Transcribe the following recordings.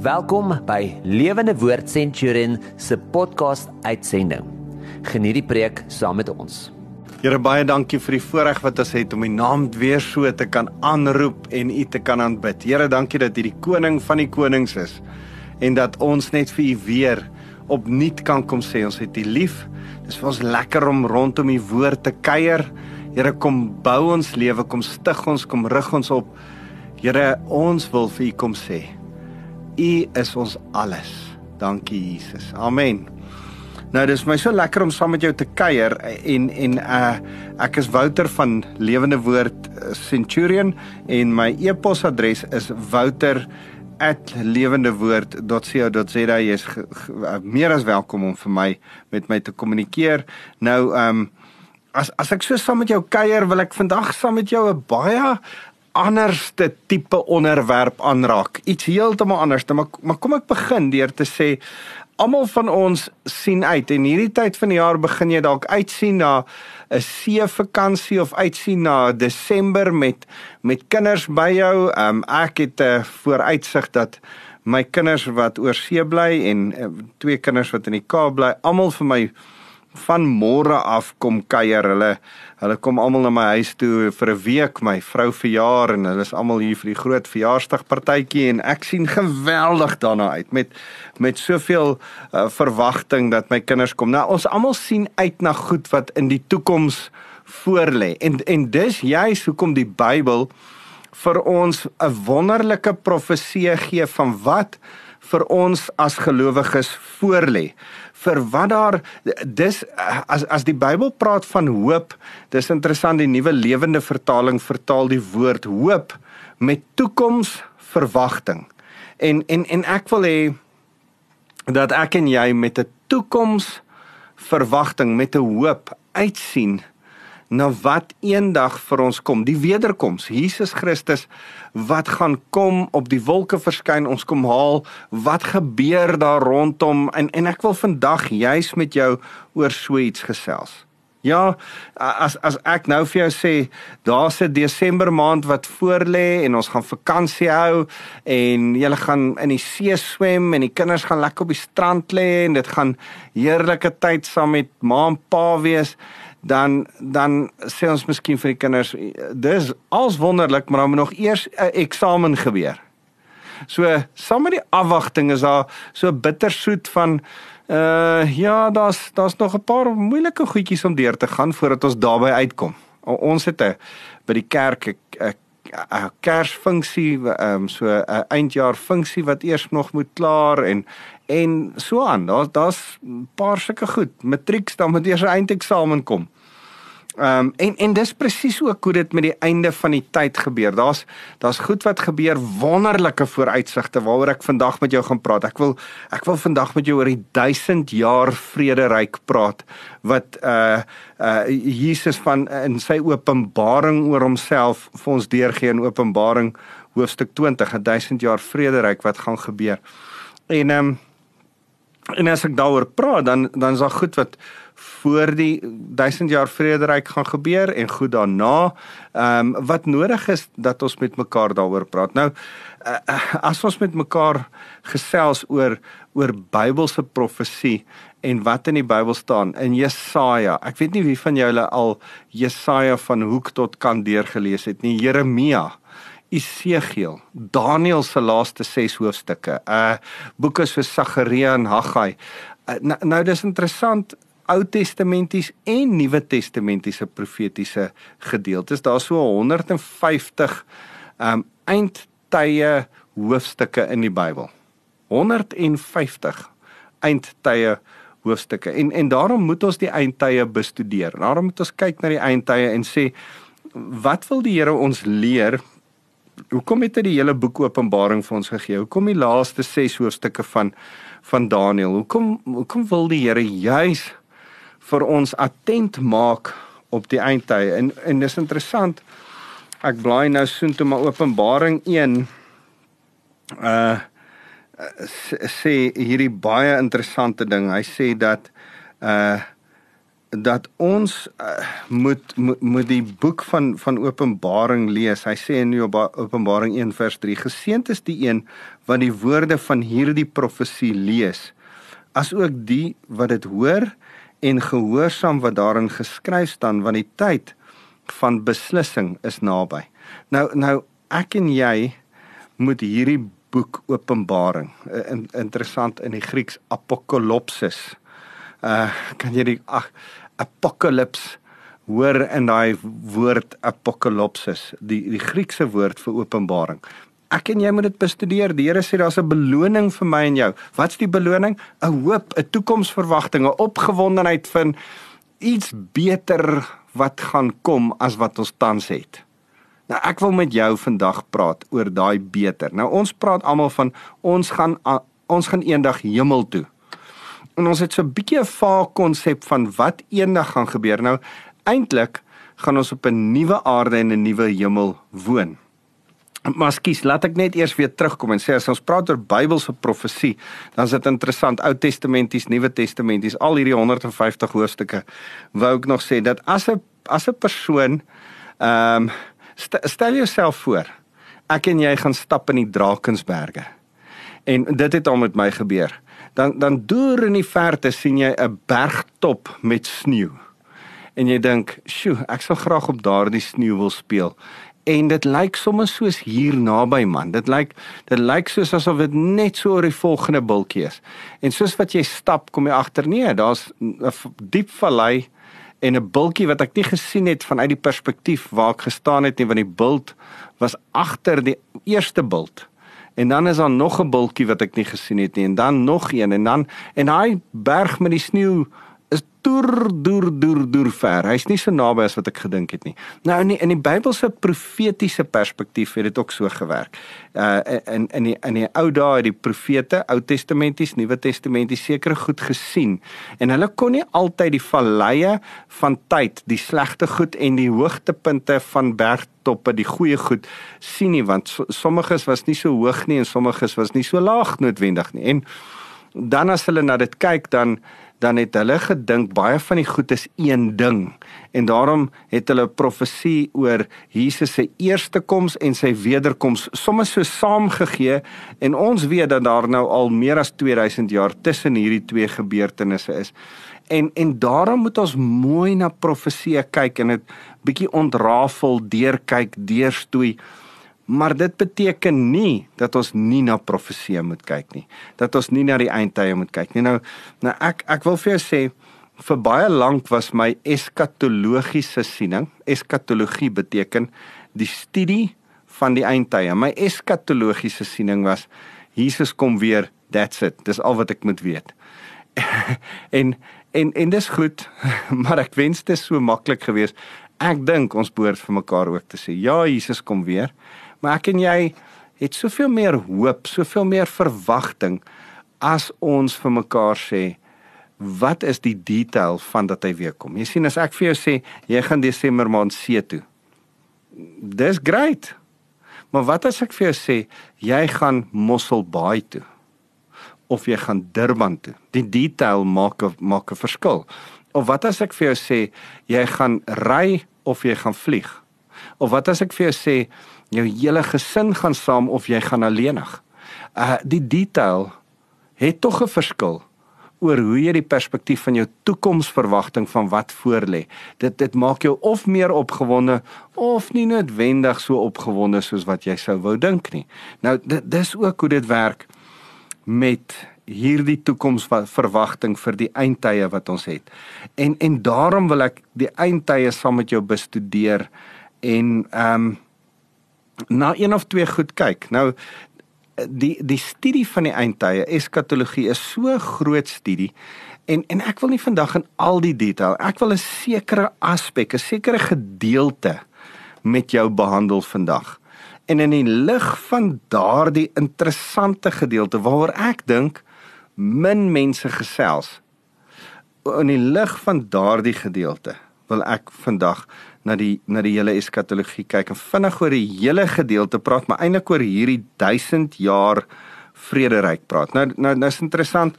Welkom by Lewende Woord Centurion se podcast uitsending. Geniet die preek saam met ons. Here baie dankie vir die voorreg wat ons het om U naam weer so te kan aanroep en U te kan aanbid. Here, dankie dat U die koning van die konings is en dat ons net vir U weer opnuut kan kom sê ons het U lief. Dis vir ons lekker om rondom U woord te kuier. Here, kom bou ons lewe, kom stig ons, kom rig ons op. Here, ons wil vir U kom sê U is ons alles. Dankie Jesus. Amen. Nou dis my so lekker om saam met jou te kuier en en uh ek is Wouter van Lewende Woord uh, Centurion en my e-posadres is wouter@lewendewoord.co.za. Jy is uh, meer as welkom om vir my met my te kommunikeer. Nou um as as ek so saam met jou kuier, wil ek vandag saam met jou 'n baie anderste tipe onderwerp aanraak. Iets heeltemal anders, maar maar kom ek begin deur te sê almal van ons sien uit en hierdie tyd van die jaar begin jy dalk uitsien na 'n seevakansie of uitsien na Desember met met kinders by jou. Um, ek het 'n uh, vooruitsig dat my kinders wat oor see bly en uh, twee kinders wat in die Kaap bly, almal vir my van môre af kom kuier. Hulle hulle kom almal na my huis toe vir 'n week. My vrou verjaar en hulle is almal hier vir die groot verjaarsdagpartytjie en ek sien geweldig daarna uit met met soveel uh, verwagting dat my kinders kom. Nou ons almal sien uit na goed wat in die toekoms voorlê. En en dis juist hoekom die Bybel vir ons 'n wonderlike profesie gee van wat vir ons as gelowiges voorlê vir wat daar dis as as die Bybel praat van hoop, dis interessant die nuwe lewende vertaling vertaal die woord hoop met toekomsverwagting. En en en ek wil hê dat ek en jy met 'n toekomsverwagting met 'n hoop uitsien na wat eendag vir ons kom, die wederkoms, Jesus Christus wat gaan kom op die wolke verskyn, ons kom haal, wat gebeur daar rondom en en ek wil vandag juis met jou oor so iets gesels. Ja, as as ek nou vir jou sê, daar's 'n Desember maand wat voorlê en ons gaan vakansie hou en julle gaan in die see swem en die kinders gaan lekker op die strand lê en dit gaan heerlike tyd saam met ma en pa wees dan dan sê ons miskien vir die kinders dis als wonderlik maar dan moet nog eers 'n eksamen gebeur. So saam met die afwagting is daar so bittersoet van uh ja, daar's daar's nog 'n paar moeilike goedjies om deur te gaan voordat ons daarby uitkom. Ons het 'n by die kerk 'n 'n kersfunksie ehm um, so 'n eindjaar funksie wat eers nog moet klaar en en so aan. Daar's daar's 'n paar sulke goed. Matrieks dan moet eers 'n eindeksamen kom. Ehm um, en en dis presies ook hoe dit met die einde van die tyd gebeur. Daar's daar's goed wat gebeur, wonderlike vooruitsigte waaroor ek vandag met jou gaan praat. Ek wil ek wil vandag met jou oor die 1000 jaar vrederyk praat wat uh uh Jesus van in sy openbaring oor homself vir ons deurgee in Openbaring hoofstuk 20, 'n 1000 jaar vrederyk wat gaan gebeur. En ehm um, en as ek daaroor praat, dan dan is daar goed wat voor die 1000 jaar vrederyk gaan gebeur en goed daarna. Ehm um, wat nodig is dat ons met mekaar daaroor praat. Nou uh, as ons met mekaar gesels oor oor Bybelse profesie en wat in die Bybel staan in Jesaja. Ek weet nie wie van julle al Jesaja van hoek tot kant deurgelees het nie. Jeremia Esegiel, Daniël se laaste 6 hoofstukke, uh boeke soos Sagaria en Haggai. Uh, nou, nou dis interessant Ou Testamenties en Nuwe Testamentiese profetiese gedeeltes. Daar's so 150 um eindtye hoofstukke in die Bybel. 150 eindtye hoofstukke. En en daarom moet ons die eindtye bestudeer. Daarom moet ons kyk na die eindtye en sê wat wil die Here ons leer? Hoekom het hy die hele boek Openbaring vir ons gegee? Hoekom die laaste 6 hoofstukke van van Daniël? Hoekom hoekom wil die Here juis vir ons attent maak op die eindtye. En en dis interessant. Ek blaai nou soontoe maar Openbaring 1 uh sê hierdie baie interessante ding. Hy sê dat uh dat ons uh, moet, moet moet die boek van van Openbaring lees. Hy sê in Openbaring 1 vers 3: Geseënd is die een wat die woorde van hierdie profesie lees, asook die wat dit hoor en gehoorsaam wat daarin geskryf staan, want die tyd van beslissing is naby. Nou nou ek en jy moet hierdie boek Openbaring, uh, in, interessant in die Grieks Apokalipsis uh kan jy die ag apocalypse hoor in daai woord apokalipsis die die Griekse woord vir openbaring ek en jy moet dit bestudeer die Here sê daar's 'n beloning vir my en jou wat's die beloning 'n hoop 'n toekomsverwagting 'n opgewondenheid van iets beter wat gaan kom as wat ons tans het Nou ek wil met jou vandag praat oor daai beter. Nou ons praat almal van ons gaan ons gaan eendag hemel toe en ons het so 'n bietjie 'n vaag konsep van wat eendag gaan gebeur. Nou eintlik gaan ons op 'n nuwe aarde en 'n nuwe hemel woon. Maar skus, laat ek net eers weer terugkom en sê as ons praat oor Bybelse profesie, dan is dit interessant, Ou Testamenties, Nuwe Testamenties, al hierdie 150 hoofstukke. Wou ek nog sê dat as 'n as 'n persoon ehm um, st stel jouself voor, ek en jy gaan stap in die Drakensberge. En dit het al met my gebeur dan dan deur in die verte sien jy 'n bergtop met sneeu. En jy dink, "Sjoe, ek sal graag op daardie sneeu wil speel." En dit lyk sommer soos hier naby man. Dit lyk dit lyk soos asof dit net so oor die volgende bultjie is. En soos wat jy stap, kom jy agter nee, daar's 'n diep vallei en 'n bultjie wat ek nie gesien het vanuit die perspektief waar ek gestaan het nie, want die bult was agter die eerste bult en dan is daar nog 'n bultjie wat ek nie gesien het nie en dan nog een en dan en daai berg met die sneeu toer deur deur deur ver. Hy's nie so naby as wat ek gedink het nie. Nou in die, in die Bybelse profetiese perspektief het dit ook so gewerk. Uh in in die in die ou dae het die profete, Ou Testamenties, Nuwe Testamenties sekere goed gesien en hulle kon nie altyd die valleie van tyd, die slegte goed en die hoogtepunte van bergtoppe, die goeie goed sien nie want sommiges was nie so hoog nie en sommiges was nie so laag noodwendig nie. En dan as hulle na dit kyk dan dan het hulle gedink baie van die goed is een ding en daarom het hulle profesie oor Jesus se eerste koms en sy wederkoms sommer so saamgegee en ons weet dat daar nou al meer as 2000 jaar tussen hierdie twee gebeurtenisse is. En en daarom moet ons mooi na profesie kyk en dit bietjie ontrafel, deurkyk, deurstoei. Maar dit beteken nie dat ons nie na profesie moet kyk nie. Dat ons nie na die eindtye moet kyk nie. Nou nou ek ek wil vir jou sê vir baie lank was my eskatologiese siening. Eskatologie beteken die studie van die eindtye. My eskatologiese siening was Jesus kom weer. That's it. Dis al wat ek moet weet. en en en dis goed, maar ek wens dit so maklik geweest. Ek dink ons behoort vir mekaar ook te sê, ja, Jesus kom weer. Maar ek en jy het soveel meer hoop, soveel meer verwagting as ons vir mekaar sê wat is die detail van dat hy weer kom. Jy sien as ek vir jou sê jy gaan Desember maand see toe. Dis great. Maar wat as ek vir jou sê jy gaan Mosselbaai toe? Of jy gaan Durban toe? Die detail maak maak 'n verskil. Of wat as ek vir jou sê jy gaan ry of jy gaan vlieg? Of wat as ek vir jou sê jou hele gesin gaan saam of jy gaan alleenig. Uh die detail het tog 'n verskil oor hoe jy die perspektief van jou toekomsverwagting van wat voorlê. Dit dit maak jou of meer opgewonde of nie noodwendig so opgewonde soos wat jy sou wou dink nie. Nou dit dis ook hoe dit werk met hierdie toekomsverwagting vir die eindtye wat ons het. En en daarom wil ek die eindtye saam met jou bestudeer en ehm um, na een of twee goed kyk. Nou die die studie van die eindtye, eskatologie is so groot studie en en ek wil nie vandag in al die detail. Ek wil 'n sekere aspek, 'n sekere gedeelte met jou behandel vandag. En in die lig van daardie interessante gedeelte waaroor ek dink min mense gesels in die lig van daardie gedeelte wil ek vandag na die na die hele eskatologie kyk en vinnig oor die hele gedeelte praat, maar eintlik oor hierdie 1000 jaar vrederyk praat. Nou nou nou is interessant.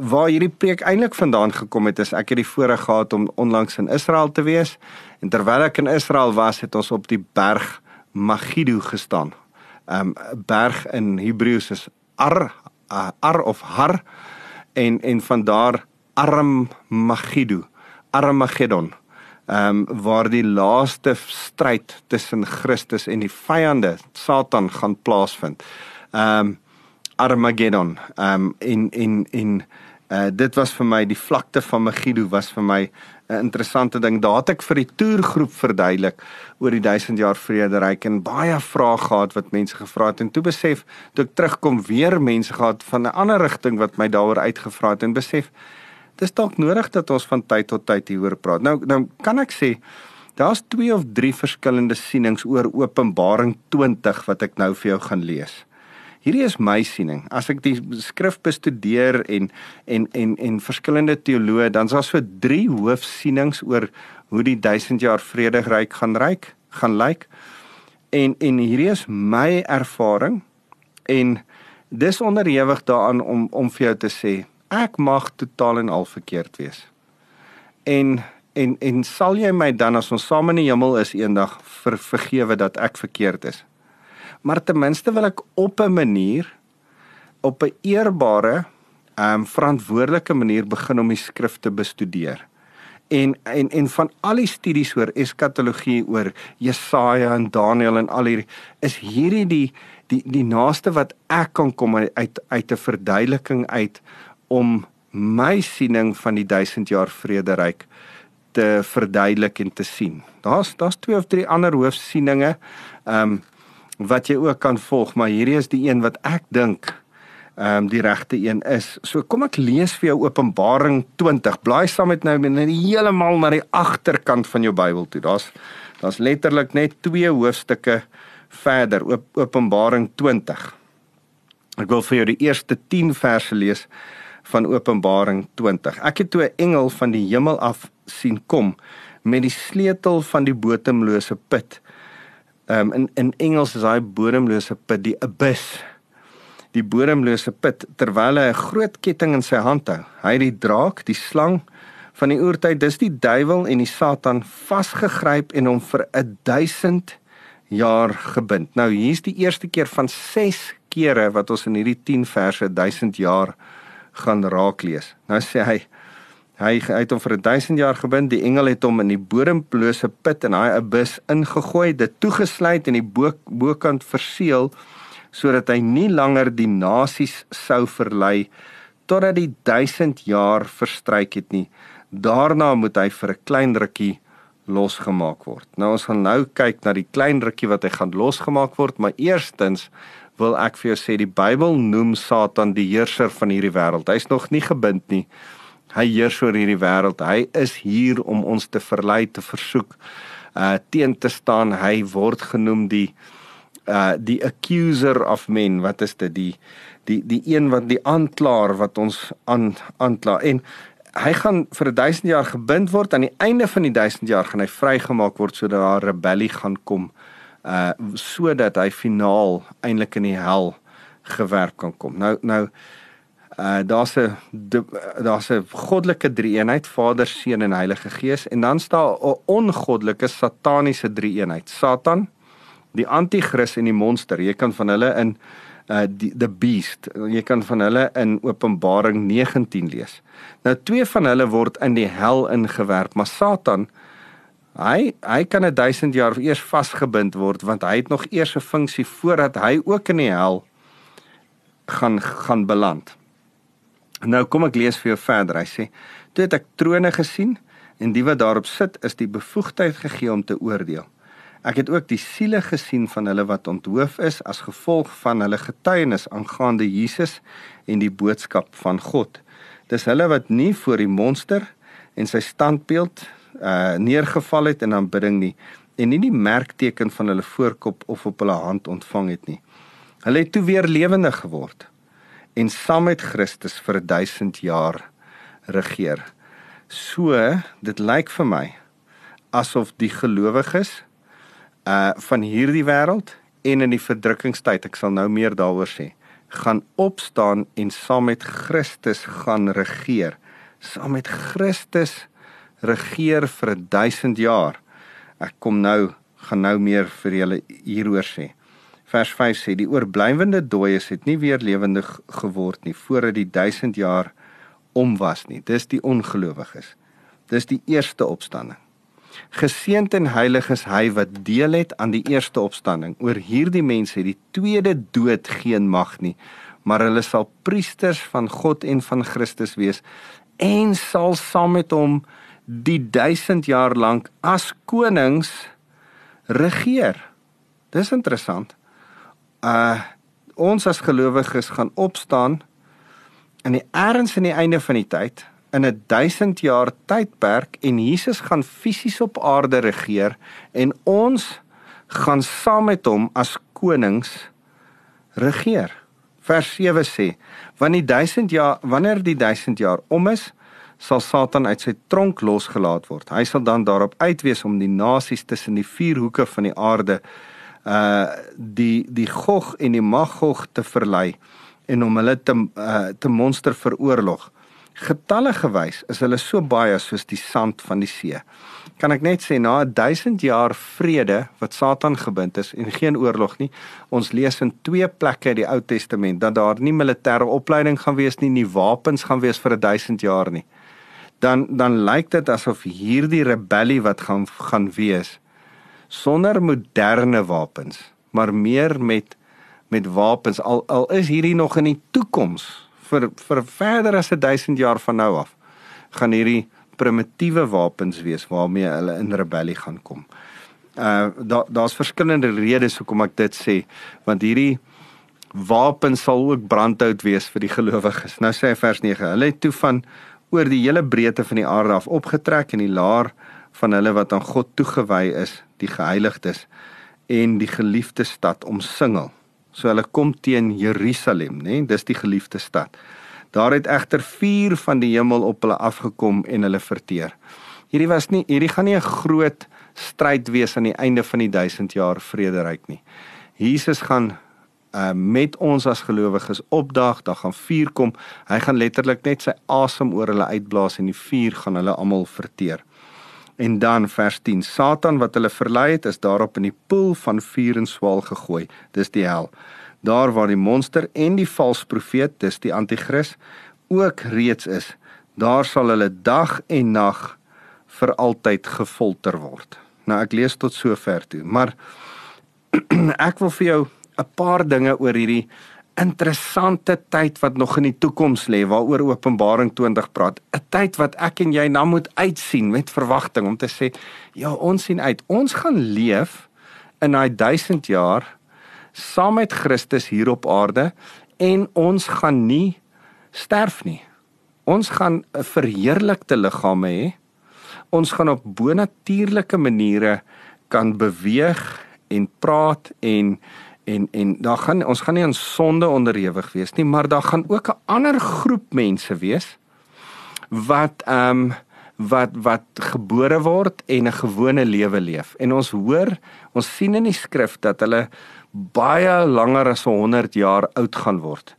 waar hierdie preek eintlik vandaan gekom het is ek het die voorreg gehad om onlangs in Israel te wees en terwyl ek in Israel was het ons op die berg Megiddo gestaan. 'n um, berg in Hebreëus is Ar uh, Ar of Har en en van daar Arm Megiddo, Armageddon. Ehm um, waar die laaste stryd tussen Christus en die vyande Satan gaan plaasvind. Ehm um, Armageddon. Ehm um, in in in uh dit was vir my die vlakte van Megiddo was vir my 'n interessante ding. Daar het ek vir die toergroep verduidelik oor die 1000 jaar vrederyk en baie vrae gehad wat mense gevra het en toe besef toe ek terugkom weer mense gehad van 'n ander rigting wat my daaroor uitgevra het en besef dis dalk nodig dat ons van tyd tot tyd hieroor praat. Nou nou kan ek sê daar's twee of drie verskillende sienings oor Openbaring 20 wat ek nou vir jou gaan lees. Hierdie is my siening. As ek die skrif bestudeer en en en en verskillende teoloë, dan is daar so drie hoofsienings oor hoe die 1000 jaar vrederyk gaan ryk, gaan lyk. En en hierdie is my ervaring en dis onderhewig daaraan om om vir jou te sê, ek mag totaal en al verkeerd wees. En en en sal jy my dan as ons saam in die hemel is eendag ver, vergewe dat ek verkeerd is? maar ten minste wil ek op 'n manier op 'n eerbare ehm um, verantwoordelike manier begin om die skrifte bestudeer. En en en van al die studies oor eskatologie oor Jesaja en Daniël en al hierdie is hierdie die die die naaste wat ek kan kom uit uit 'n verduideliking uit om my siening van die 1000 jaar vrederyk te verduidelik en te sien. Daar's daar's twee of drie ander hoofsieninge. Ehm um, wat jy ook kan volg, maar hierdie is die een wat ek dink ehm um, die regte een is. So kom ek lees vir jou Openbaring 20. Blaai saam met nou net heeltemal na die agterkant van jou Bybel toe. Daar's daar's letterlik net twee hoofstukke verder, op, Openbaring 20. Ek wil vir jou die eerste 10 verse lees van Openbaring 20. Ek het toe 'n engel van die hemel af sien kom met die sleutel van die bodemlose put Ehm um, in in Engels is daai bodemlose put die abyss. Die bodemlose put terwyl hy 'n groot ketting in sy hand hou. Hy het die draak, die slang van die oertyd, dis die duiwel en die Satan vasgegryp en hom vir 1000 jaar gebind. Nou hier's die eerste keer van 6 kere wat ons in hierdie 10 verse 1000 jaar gaan raak lees. Nou sê hy Hy het hom vir 1000 jaar gebind. Die engel het hom in die bodemlose put en daai abyss ingegooi, dit toegesluit en die bo bokant verseël sodat hy nie langer die nasies sou verlei totdat die 1000 jaar verstryk het nie. Daarna moet hy vir 'n klein rukkie losgemaak word. Nou ons gaan nou kyk na die klein rukkie wat hy gaan losgemaak word, maar eerstens wil ek vir jou sê die Bybel noem Satan die heerser van hierdie wêreld. Hy's nog nie gebind nie. Hy heers oor hierdie wêreld. Hy is hier om ons te verlei, te versoek, uh teen te staan. Hy word genoem die uh die accuser of men. Wat is dit? Die die die een wat die aanklaer wat ons aan aankla. En hy gaan vir 1000 jaar gebind word. Aan die einde van die 1000 jaar gaan hy vrygemaak word sodat daar rebellie gaan kom uh sodat hy finaal eintlik in die hel gewerp kan kom. Nou nou uh daar's 'n daar's 'n goddelike drie-eenheid, Vader, Seun en Heilige Gees en dan staan 'n ongoddelike sataniese drie-eenheid. Satan, die anti-kris en die monster. Jy kan van hulle in uh die the beast. Jy kan van hulle in Openbaring 19 lees. Nou twee van hulle word in die hel ingewerp, maar Satan hy hy kan 'n 1000 jaar eers vasgebind word want hy het nog eers 'n funksie voordat hy ook in die hel gaan gaan beland. Nou kom ek lees vir jou verder. Hy sê: "Toe het ek trone gesien en die wat daarop sit is die bevoegdheid gegee om te oordeel. Ek het ook die siele gesien van hulle wat onthoof is as gevolg van hulle getuienis aangaande Jesus en die boodskap van God. Dis hulle wat nie voor die monster en sy standbeeld uh neergeval het in aanbidding nie en nie die merkteken van hulle voorkop of op hulle hand ontvang het nie. Hulle het toe weer lewendig geword en saam met Christus vir 1000 jaar regeer. So, dit lyk vir my asof die gelowiges uh van hierdie wêreld en in die verdrukkingstyd, ek sal nou meer daaroor sê, gaan opstaan en saam met Christus gaan regeer. Saam met Christus regeer vir 1000 jaar. Ek kom nou gaan nou meer vir julle hieroor sê. Vers 5 sê die oorblywende dooies het nie weer lewendig geword nie voordat die 1000 jaar om was nie. Dis die ongelowiges. Dis die eerste opstanding. Geseend en heilig is hy wat deel het aan die eerste opstanding. Oor hierdie mense het die tweede dood geen mag nie, maar hulle sal priesters van God en van Christus wees en sal saam met hom die 1000 jaar lank as konings regeer. Dis interessant. Uh ons as gelowiges gaan opstaan in die erns in die einde van die tyd in 'n 1000 jaar tydperk en Jesus gaan fisies op aarde regeer en ons gaan saam met hom as konings regeer. Vers 7 sê: "Want die 1000 jaar wanneer die 1000 jaar om is, sal Satan uit sy tronk losgelaat word. Hy sal dan daarop uitwees om die nasies tussen die vier hoeke van die aarde uh die die Gog en die Magog te verlei en om hulle te uh, te monster veroorlog. Getalle gewys is hulle so baie soos die sand van die see. Kan ek net sê na 1000 jaar vrede wat Satan gebind is en geen oorlog nie. Ons lees in twee plekke in die Ou Testament dat daar nie militêre opleiding gaan wees nie, nie wapens gaan wees vir 1000 jaar nie. Dan dan lyk dit asof hierdie rebellie wat gaan gaan wees sonder moderne wapens, maar meer met met wapens al al is hierdie nog in die toekoms vir vir verder as 1000 jaar van nou af gaan hierdie primitiewe wapens wees waarmee hulle in rebellie gaan kom. Uh daar daar's verskillende redes hoekom ek dit sê want hierdie wapens sal ook brandhout wees vir die gelowiges. Nou sê vers 9, hulle het toe van oor die hele breedte van die aarde af opgetrek en die laar van hulle wat aan God toegewy is, die geheiligdes en die geliefde stad omsingel. So hulle kom teen Jerusalem, nê? Nee? Dis die geliefde stad. Daar het egter vuur van die hemel op hulle afgekom en hulle verteer. Hierdie was nie hierdie gaan nie 'n groot stryd wees aan die einde van die 1000 jaar vrederyk nie. Jesus gaan uh, met ons as gelowiges opdag, daar gaan vuur kom. Hy gaan letterlik net sy asem oor hulle uitblaas en die vuur gaan hulle almal verteer. En dan vers 10: Satan wat hulle verlei het, is daarop in die poel van vuur en swaal gegooi. Dis die hel. Daar waar die monster en die valse profeet, dis die anti-kris, ook reeds is. Daar sal hulle dag en nag vir altyd gefolter word. Nou ek lees tot sover toe, maar ek wil vir jou 'n paar dinge oor hierdie interessante tyd wat nog in die toekoms lê waaroor Openbaring 20 praat. 'n Tyd wat ek en jy nou moet uitsien met verwagting om te sê, ja, ons sien uit. Ons gaan leef in daai 1000 jaar saam met Christus hier op aarde en ons gaan nie sterf nie. Ons gaan 'n verheerlikte liggame hê. Ons gaan op bonatuurlike maniere kan beweeg en praat en en en daar gaan ons gaan nie aan sonde onderhewig wees nie, maar daar gaan ook 'n ander groep mense wees wat ehm um, wat wat gebore word en 'n gewone lewe leef. En ons hoor, ons sien in die skrif dat hulle baie langer as 100 jaar oud gaan word.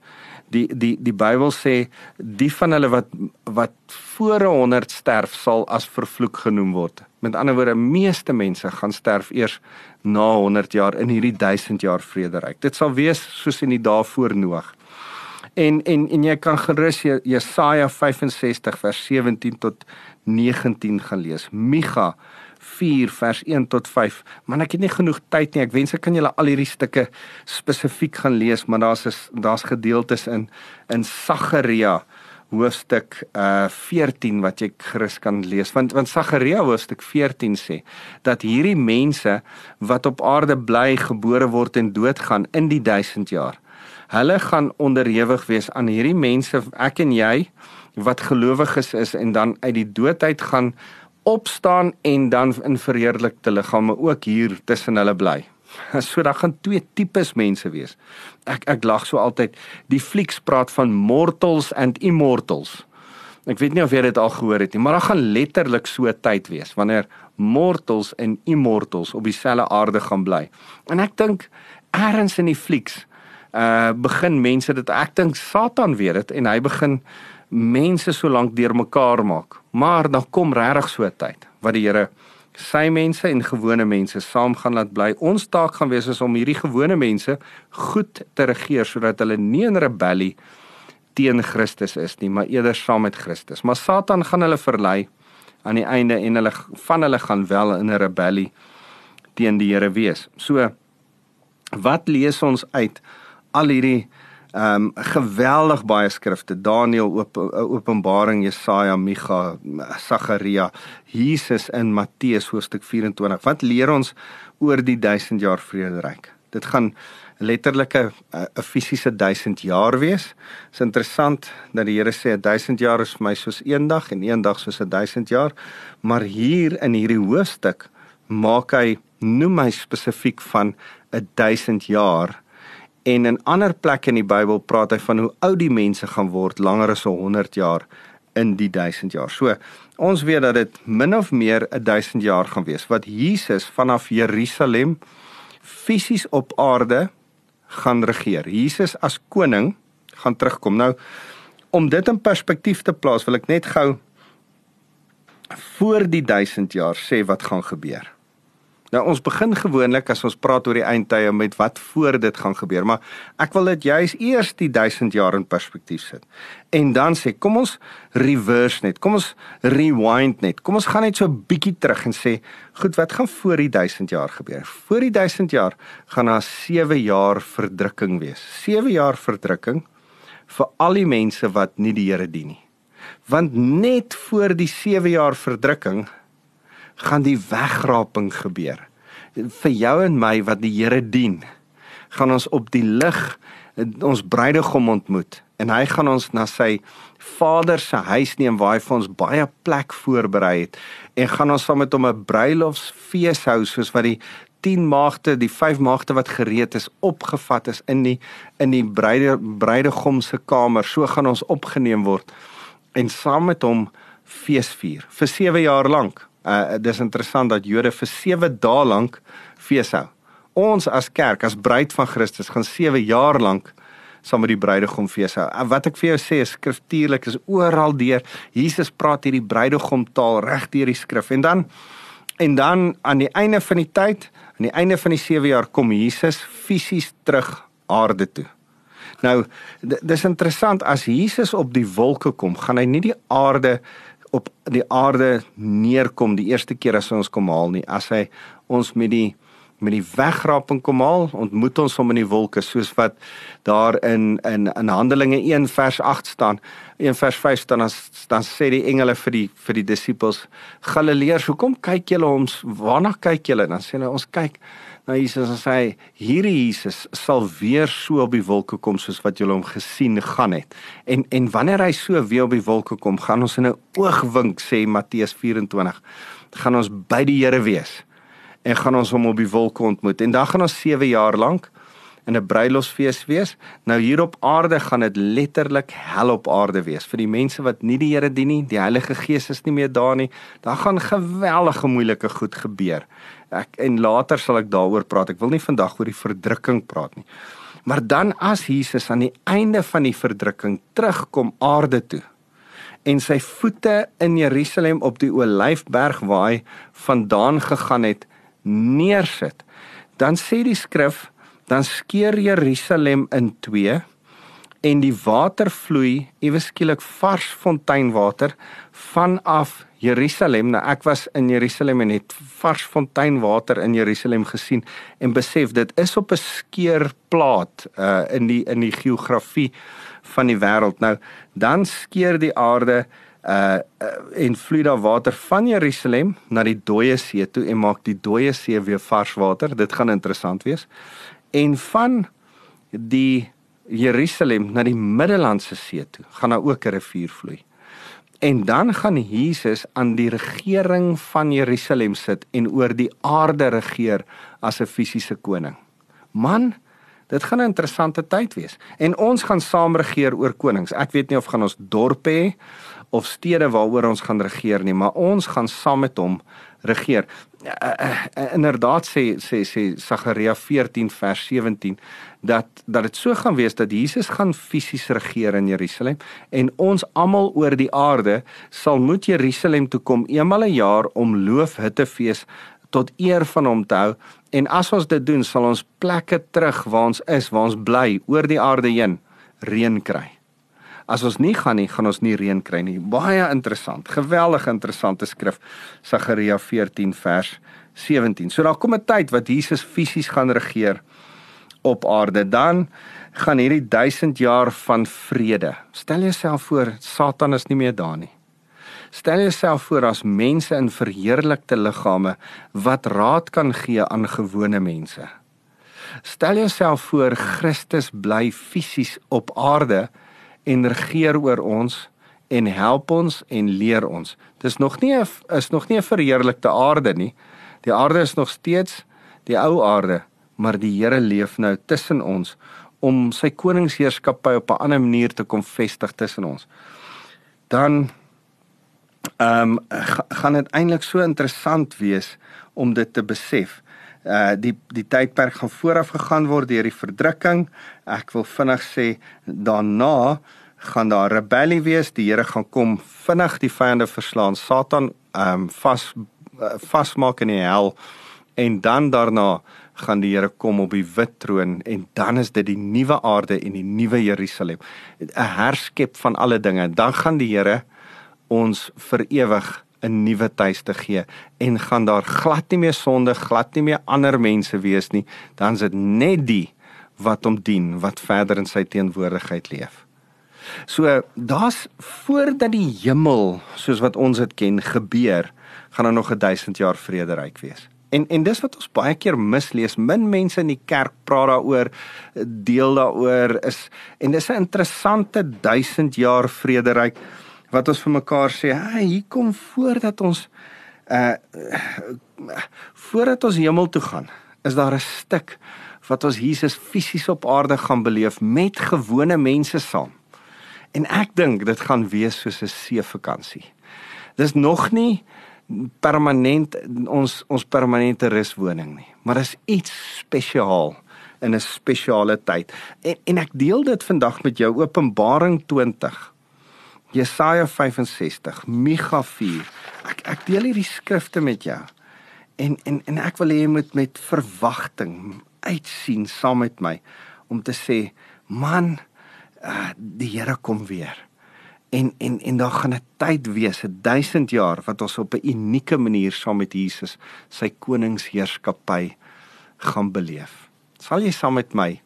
Die die die Bybel sê die van hulle wat wat voor 100 sterf sal as vervloek genoem word. Met ander woorde, meeste mense gaan sterf eers na 100 jaar in hierdie 1000 jaar vrederyk. Dit sal wees soos in die dae voor Noag. En en en jy kan gerus Jesaja 65 vers 17 tot 19 gaan lees. Micha 4 vers 1 tot 5. Man ek het nie genoeg tyd nie. Ek wens ek kan julle al hierdie stukke spesifiek gaan lees, maar daar's daar's gedeeltes in in Sagaria hoofstuk uh 14 wat jy gerus kan lees. Want want Sagaria hoofstuk 14 sê dat hierdie mense wat op aarde bly gebore word en doodgaan in die 1000 jaar. Hulle gaan onderhewig wees aan hierdie mense ek en jy wat gelowiges is en dan uit die doodheid gaan opstaan en dan in verheerlikte liggame ook hier tussen hulle bly So daar gaan twee tipes mense wees. Ek ek lag so altyd. Die flieks praat van mortals and immortals. Ek weet nie of jy dit al gehoor het nie, maar daar gaan letterlik so 'n tyd wees wanneer mortals en immortals op dieselfde aarde gaan bly. En ek dink eers in die flieks uh begin mense dit ek dink Satan weet dit en hy begin mense so lank deurmekaar maak. Maar dan kom regtig so 'n tyd wat die Here sy mense en gewone mense saam gaan laat bly. Ons taak gaan wees is om hierdie gewone mense goed te regeer sodat hulle nie in rebellie teen Christus is nie, maar eerder saam met Christus. Maar Satan gaan hulle verlei aan die einde en hulle van hulle gaan wel in 'n rebellie teen die Here wees. So wat lees ons uit al hierdie ehm um, geweldig baie skrifte. Daniël op Openbaring Jesaja Micha Sagaria Jesus in Matteus hoofstuk 24 wat leer ons oor die 1000 jaar vrederyk? Dit gaan letterlik 'n 'n fisiese 1000 jaar wees. Is interessant dat die Here sê 1000 jaar is vir my soos een dag en een dag soos 1000 jaar maar hier in hierdie hoofstuk maak hy noem hy spesifiek van 'n 1000 jaar En in ander plekke in die Bybel praat hy van hoe oud die mense gaan word langer as 100 jaar in die 1000 jaar. So, ons weet dat dit min of meer 'n 1000 jaar gaan wees wat Jesus vanaf Jerusalem fisies op aarde gaan regeer. Jesus as koning gaan terugkom. Nou om dit in perspektief te plaas, wil ek net gou voor die 1000 jaar sê wat gaan gebeur. Nou ons begin gewoonlik as ons praat oor die eindtye met wat voor dit gaan gebeur, maar ek wil dit juis eers die 1000 jaar in perspektief sit. En dan sê, kom ons reverse net. Kom ons rewind net. Kom ons gaan net so 'n bietjie terug en sê, goed, wat gaan voor die 1000 jaar gebeur? Voor die 1000 jaar gaan daar 7 jaar verdrukking wees. 7 jaar verdrukking vir al die mense wat nie die Here dien nie. Want net voor die 7 jaar verdrukking gaan die wegraping gebeur. Vir jou en my wat die Here dien, gaan ons op die lig ons bruidegom ontmoet en hy gaan ons na sy Vader se huis neem waar hy vir ons baie plek voorberei het en gaan ons saam met hom 'n bruilofsfees hou soos wat die 10 maagde, die 5 maagde wat gereed is, opgevat is in die in die bruide bruidegom se kamer. So gaan ons opgeneem word en saam met hom feesvier vir 7 jaar lank. Uh dis interessant dat Jode vir 7 dae lank fees hou. Ons as kerk, as bruid van Christus gaan 7 jaar lank saam met die bruidegom fees hou. Uh, wat ek vir jou sê skriftuurlik is oral deur Jesus praat hierdie bruidegom taal reg deur die skrif. En dan en dan aan die einde van die tyd, aan die einde van die 7 jaar kom Jesus fisies terug aarde toe. Nou, dis interessant as Jesus op die wolke kom, gaan hy nie die aarde op die aarde neerkom die eerste keer as ons kom haal nie. As hy ons met die met die wegraping kom haal ontmoet ons hom in die wolke soos wat daar in in in Handelinge 1 vers 8 staan. 1 vers 5 staan as dan sê die engele vir die vir die disippels Galileërs hoekom kyk julle ons waarna kyk julle? Dan sê hulle ons kyk na Jesus en sê hierdie Jesus sal weer so op die wolke kom soos wat julle hom gesien gaan het. En en wanneer hy so weer op die wolke kom, gaan ons in 'n oogwink sê Matteus 24, gaan ons by die Here wees en gaan ons hom op die wolke ontmoet. En dan gaan ons 7 jaar lank in 'n bruilofsfees wees. Nou hier op aarde gaan dit letterlik hel op aarde wees vir die mense wat nie die Here dien nie. Die Heilige Gees is nie meer daar nie. Daar gaan geweldige moeilike goed gebeur. Ek en later sal ek daaroor praat. Ek wil nie vandag oor die verdrukking praat nie. Maar dan as Jesus aan die einde van die verdrukking terugkom aarde toe en sy voete in Jerusalem op die Olyfberg waar hy vandaan gegaan het neersit, dan sê die skrif dan skeur Jerusalem in twee en die water vloei ewe skielik vars fonteinwater vanaf Jerusalem. Nou ek was in Jerusalem en het vars fonteinwater in Jerusalem gesien en besef dit is op 'n skeurplaat uh in die in die geografie van die wêreld. Nou dan skeur die aarde uh en vloei daar water van Jerusalem na die dooie see toe en maak die dooie see weer vars water. Dit gaan interessant wees en van die Jerusalem na die Middellandse See toe gaan daar ook 'n rivier vloei. En dan gaan Jesus aan die regering van Jerusalem sit en oor die aarde regeer as 'n fisiese koning. Man, Dit gaan 'n interessante tyd wees. En ons gaan saam regeer oor konings. Ek weet nie of gaan ons dorpe hê of stede waaroor ons gaan regeer nie, maar ons gaan saam met hom regeer. Uh, uh, inderdaad sê sê sê Sagaria 14 vers 17 dat dat dit so gaan wees dat Jesus gaan fisies regeer in Jerusalem en ons almal oor die aarde sal moet Jerusalem toe kom eenmal 'n een jaar om loofhuttefees tot eer van hom te hou en as ons dit doen sal ons plekke terug waar ons is waar ons bly oor die aarde heen reën kry. As ons nie gaan nie, gaan ons nie reën kry nie. Baie interessant. Geweldig interessante skrif. Sagaria 14 vers 17. So daar kom 'n tyd wat Jesus fisies gaan regeer op aarde. Dan gaan hierdie 1000 jaar van vrede. Stel jouself voor, Satan is nie meer daar nie. Stel jouself voor as mense in verheerlikte liggame wat raad kan gee aan gewone mense. Stel jouself voor Christus bly fisies op aarde en regeer oor ons en help ons en leer ons. Dis nog nie 'n is nog nie 'n verheerlikte aarde nie. Die aarde is nog steeds die ou aarde, maar die Here leef nou tussen ons om sy koningsheerskappy op 'n ander manier te kom vestig tussen ons. Dan ehm um, gaan dit eintlik so interessant wees om dit te besef. Uh die die tydperk gaan vooraf gegaan word deur die verdrukking. Ek wil vinnig sê daarna gaan daar rebellie wees. Die Here gaan kom vinnig die vyande verslaan. Satan ehm um, vas uh, vasmaak in die hel en dan daarna gaan die Here kom op die wit troon en dan is dit die nuwe aarde en die nuwe Jerusalem. 'n Herskep van alle dinge. Dan gaan die Here ons vir ewig 'n nuwe tuiste gee en gaan daar glad nie meer sonde, glad nie meer ander mense wees nie, dan is dit net die wat hom dien, wat verder in sy teenwoordigheid leef. So daar's voordat die hemel soos wat ons dit ken gebeur, gaan daar nog 'n 1000 jaar vrederyk wees. En en dis wat ons baie keer mislees. Min mense in die kerk praat daaroor, deel daaroor is en dis 'n interessante 1000 jaar vrederyk wat ons vir mekaar sê, "Hey, hier kom voordat ons uh voordat ons hemel toe gaan, is daar 'n stuk wat ons Jesus fisies op aarde gaan beleef met gewone mense saam." En ek dink dit gaan wees soos 'n seevakansie. Dis nog nie permanent ons ons permanente ruswoning nie, maar is iets spesiaal in 'n spesiale tyd. En en ek deel dit vandag met jou Openbaring 20 Jesaja 65, Micha 4. Ek ek deel hierdie skrifte met jou. En en en ek wil hê jy moet met verwagting uitsien saam met my om te sê, man, uh, die Here kom weer. En en en daar gaan 'n tyd wees, 'n 1000 jaar wat ons op 'n unieke manier saam met Jesus sy koningsheerskappy gaan beleef. Sal jy saam met my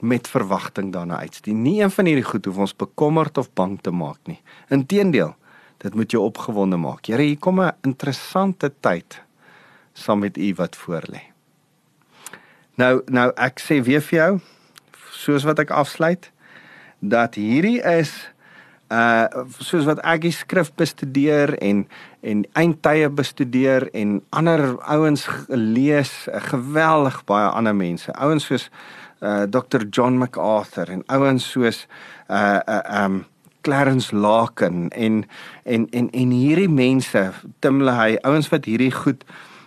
met verwagting daarna uitsien. Nie een van hierdie goed hoef ons bekommerd of bang te maak nie. Inteendeel, dit moet jou opgewonde maak. Here, hier kom 'n interessante tyd saam met U wat voorlê. Nou, nou ek sê weer vir jou, soos wat ek afsluit, dat hierdie is uh soos wat ek die skrif bestudeer en en eindtye bestudeer en ander ouens lees, geweldig baie ander mense. Ouens soos uh Dr John MacArthur en ouens soos uh uh um Clarence Larkin en en en en hierdie mense Tim LaHaye ouens wat hierdie goed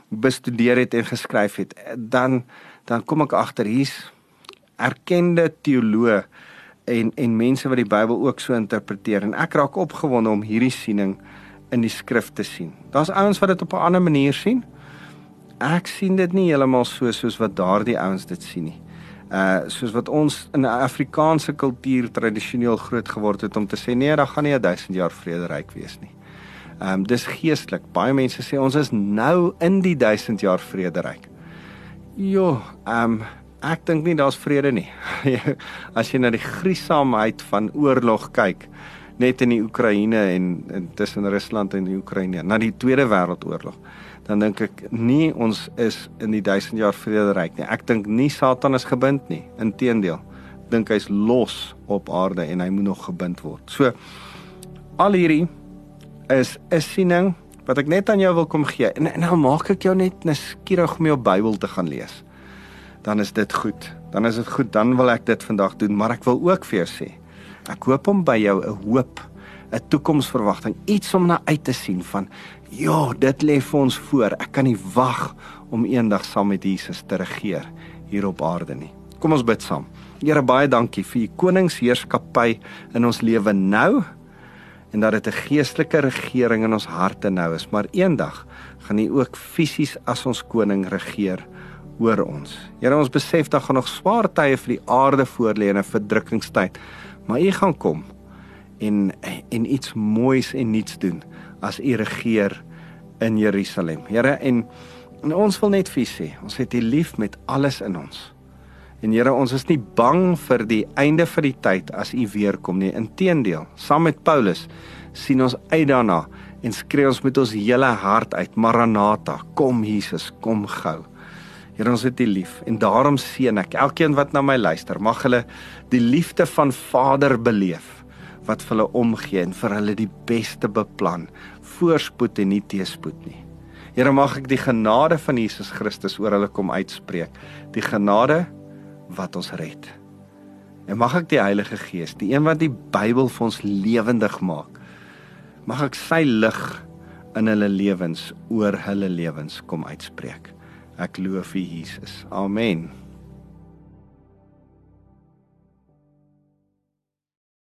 bestudeer het en geskryf het dan dan kom ek agter hier's erkende teoloë en en mense wat die Bybel ook so interpreteer en ek raak opgewonde om hierdie siening in die skrif te sien. Daar's ouens wat dit op 'n ander manier sien. Ek sien dit nie heeltemal so soos wat daardie ouens dit sien nie uh soos wat ons in 'n Afrikaanse kultuur tradisioneel groot geword het om te sê nee, daar gaan nie 'n 1000 jaar vrederyk wees nie. Ehm um, dis geestelik. Baie mense sê ons is nou in die 1000 jaar vrederyk. Jo, ehm um, ek dink nie daar's vrede nie. As jy na die griesaamheid van oorlog kyk, net in die Oekraïne en, en tussen Rusland en die Oekraïne, na die Tweede Wêreldoorlog dan dink ek nie ons is in die 1000 jaar vrederyk nie. Ek dink nie Satan is gebind nie. Inteendeel, dink hy's los op aarde en hy moet nog gebind word. So al hierdie is 'n siening wat ek net aan jou wil kom gee. En, en nou maak ek jou net nuuskierig om jou Bybel te gaan lees. Dan is dit goed. dan is dit goed, dan wil ek dit vandag doen, maar ek wil ook vir jou sê, ek hoop om by jou 'n hoop, 'n toekomsverwagting, iets om na uit te sien van ja, dit lê vir ons voor. Ek kan nie wag om eendag saam met Jesus te regeer hier op aarde nie. Kom ons bid saam. Here baie dankie vir u koningsheerskappy in ons lewe nou en dat dit 'n geestelike regering in ons harte nou is, maar eendag gaan U ook fisies as ons koning regeer oor ons. Here, ons besef dat gaan nog swaar tye vir die aarde voorlê en 'n verdrukkingstyd, maar U gaan kom en en iets moois en nuuts doen as U regeer in Jerusalem. Here, en, en ons wil net vir U sê, ons het U lief met alles in ons. En Here, ons is nie bang vir die einde van die tyd as U weer kom nie. Inteendeel, saam met Paulus sien ons uit daarna en skree ons met ons hele hart uit, Maranatha, kom Jesus, kom gou. Here, ons het U lief en daarom seën ek elkeen wat na my luister, mag hulle die liefde van Vader beleef wat vir hulle omgee en vir hulle die beste beplan, voorspoed en nie teëspoed nie. Here, mag ek die genade van Jesus Christus oor hulle kom uitspreek. Die genade wat ons red. En mag ek die Heilige Gees, die een wat die Bybel vir ons lewendig maak, mag ek sy lig in hulle lewens oor hulle lewens kom uitspreek. Ek loof U Jesus. Amen.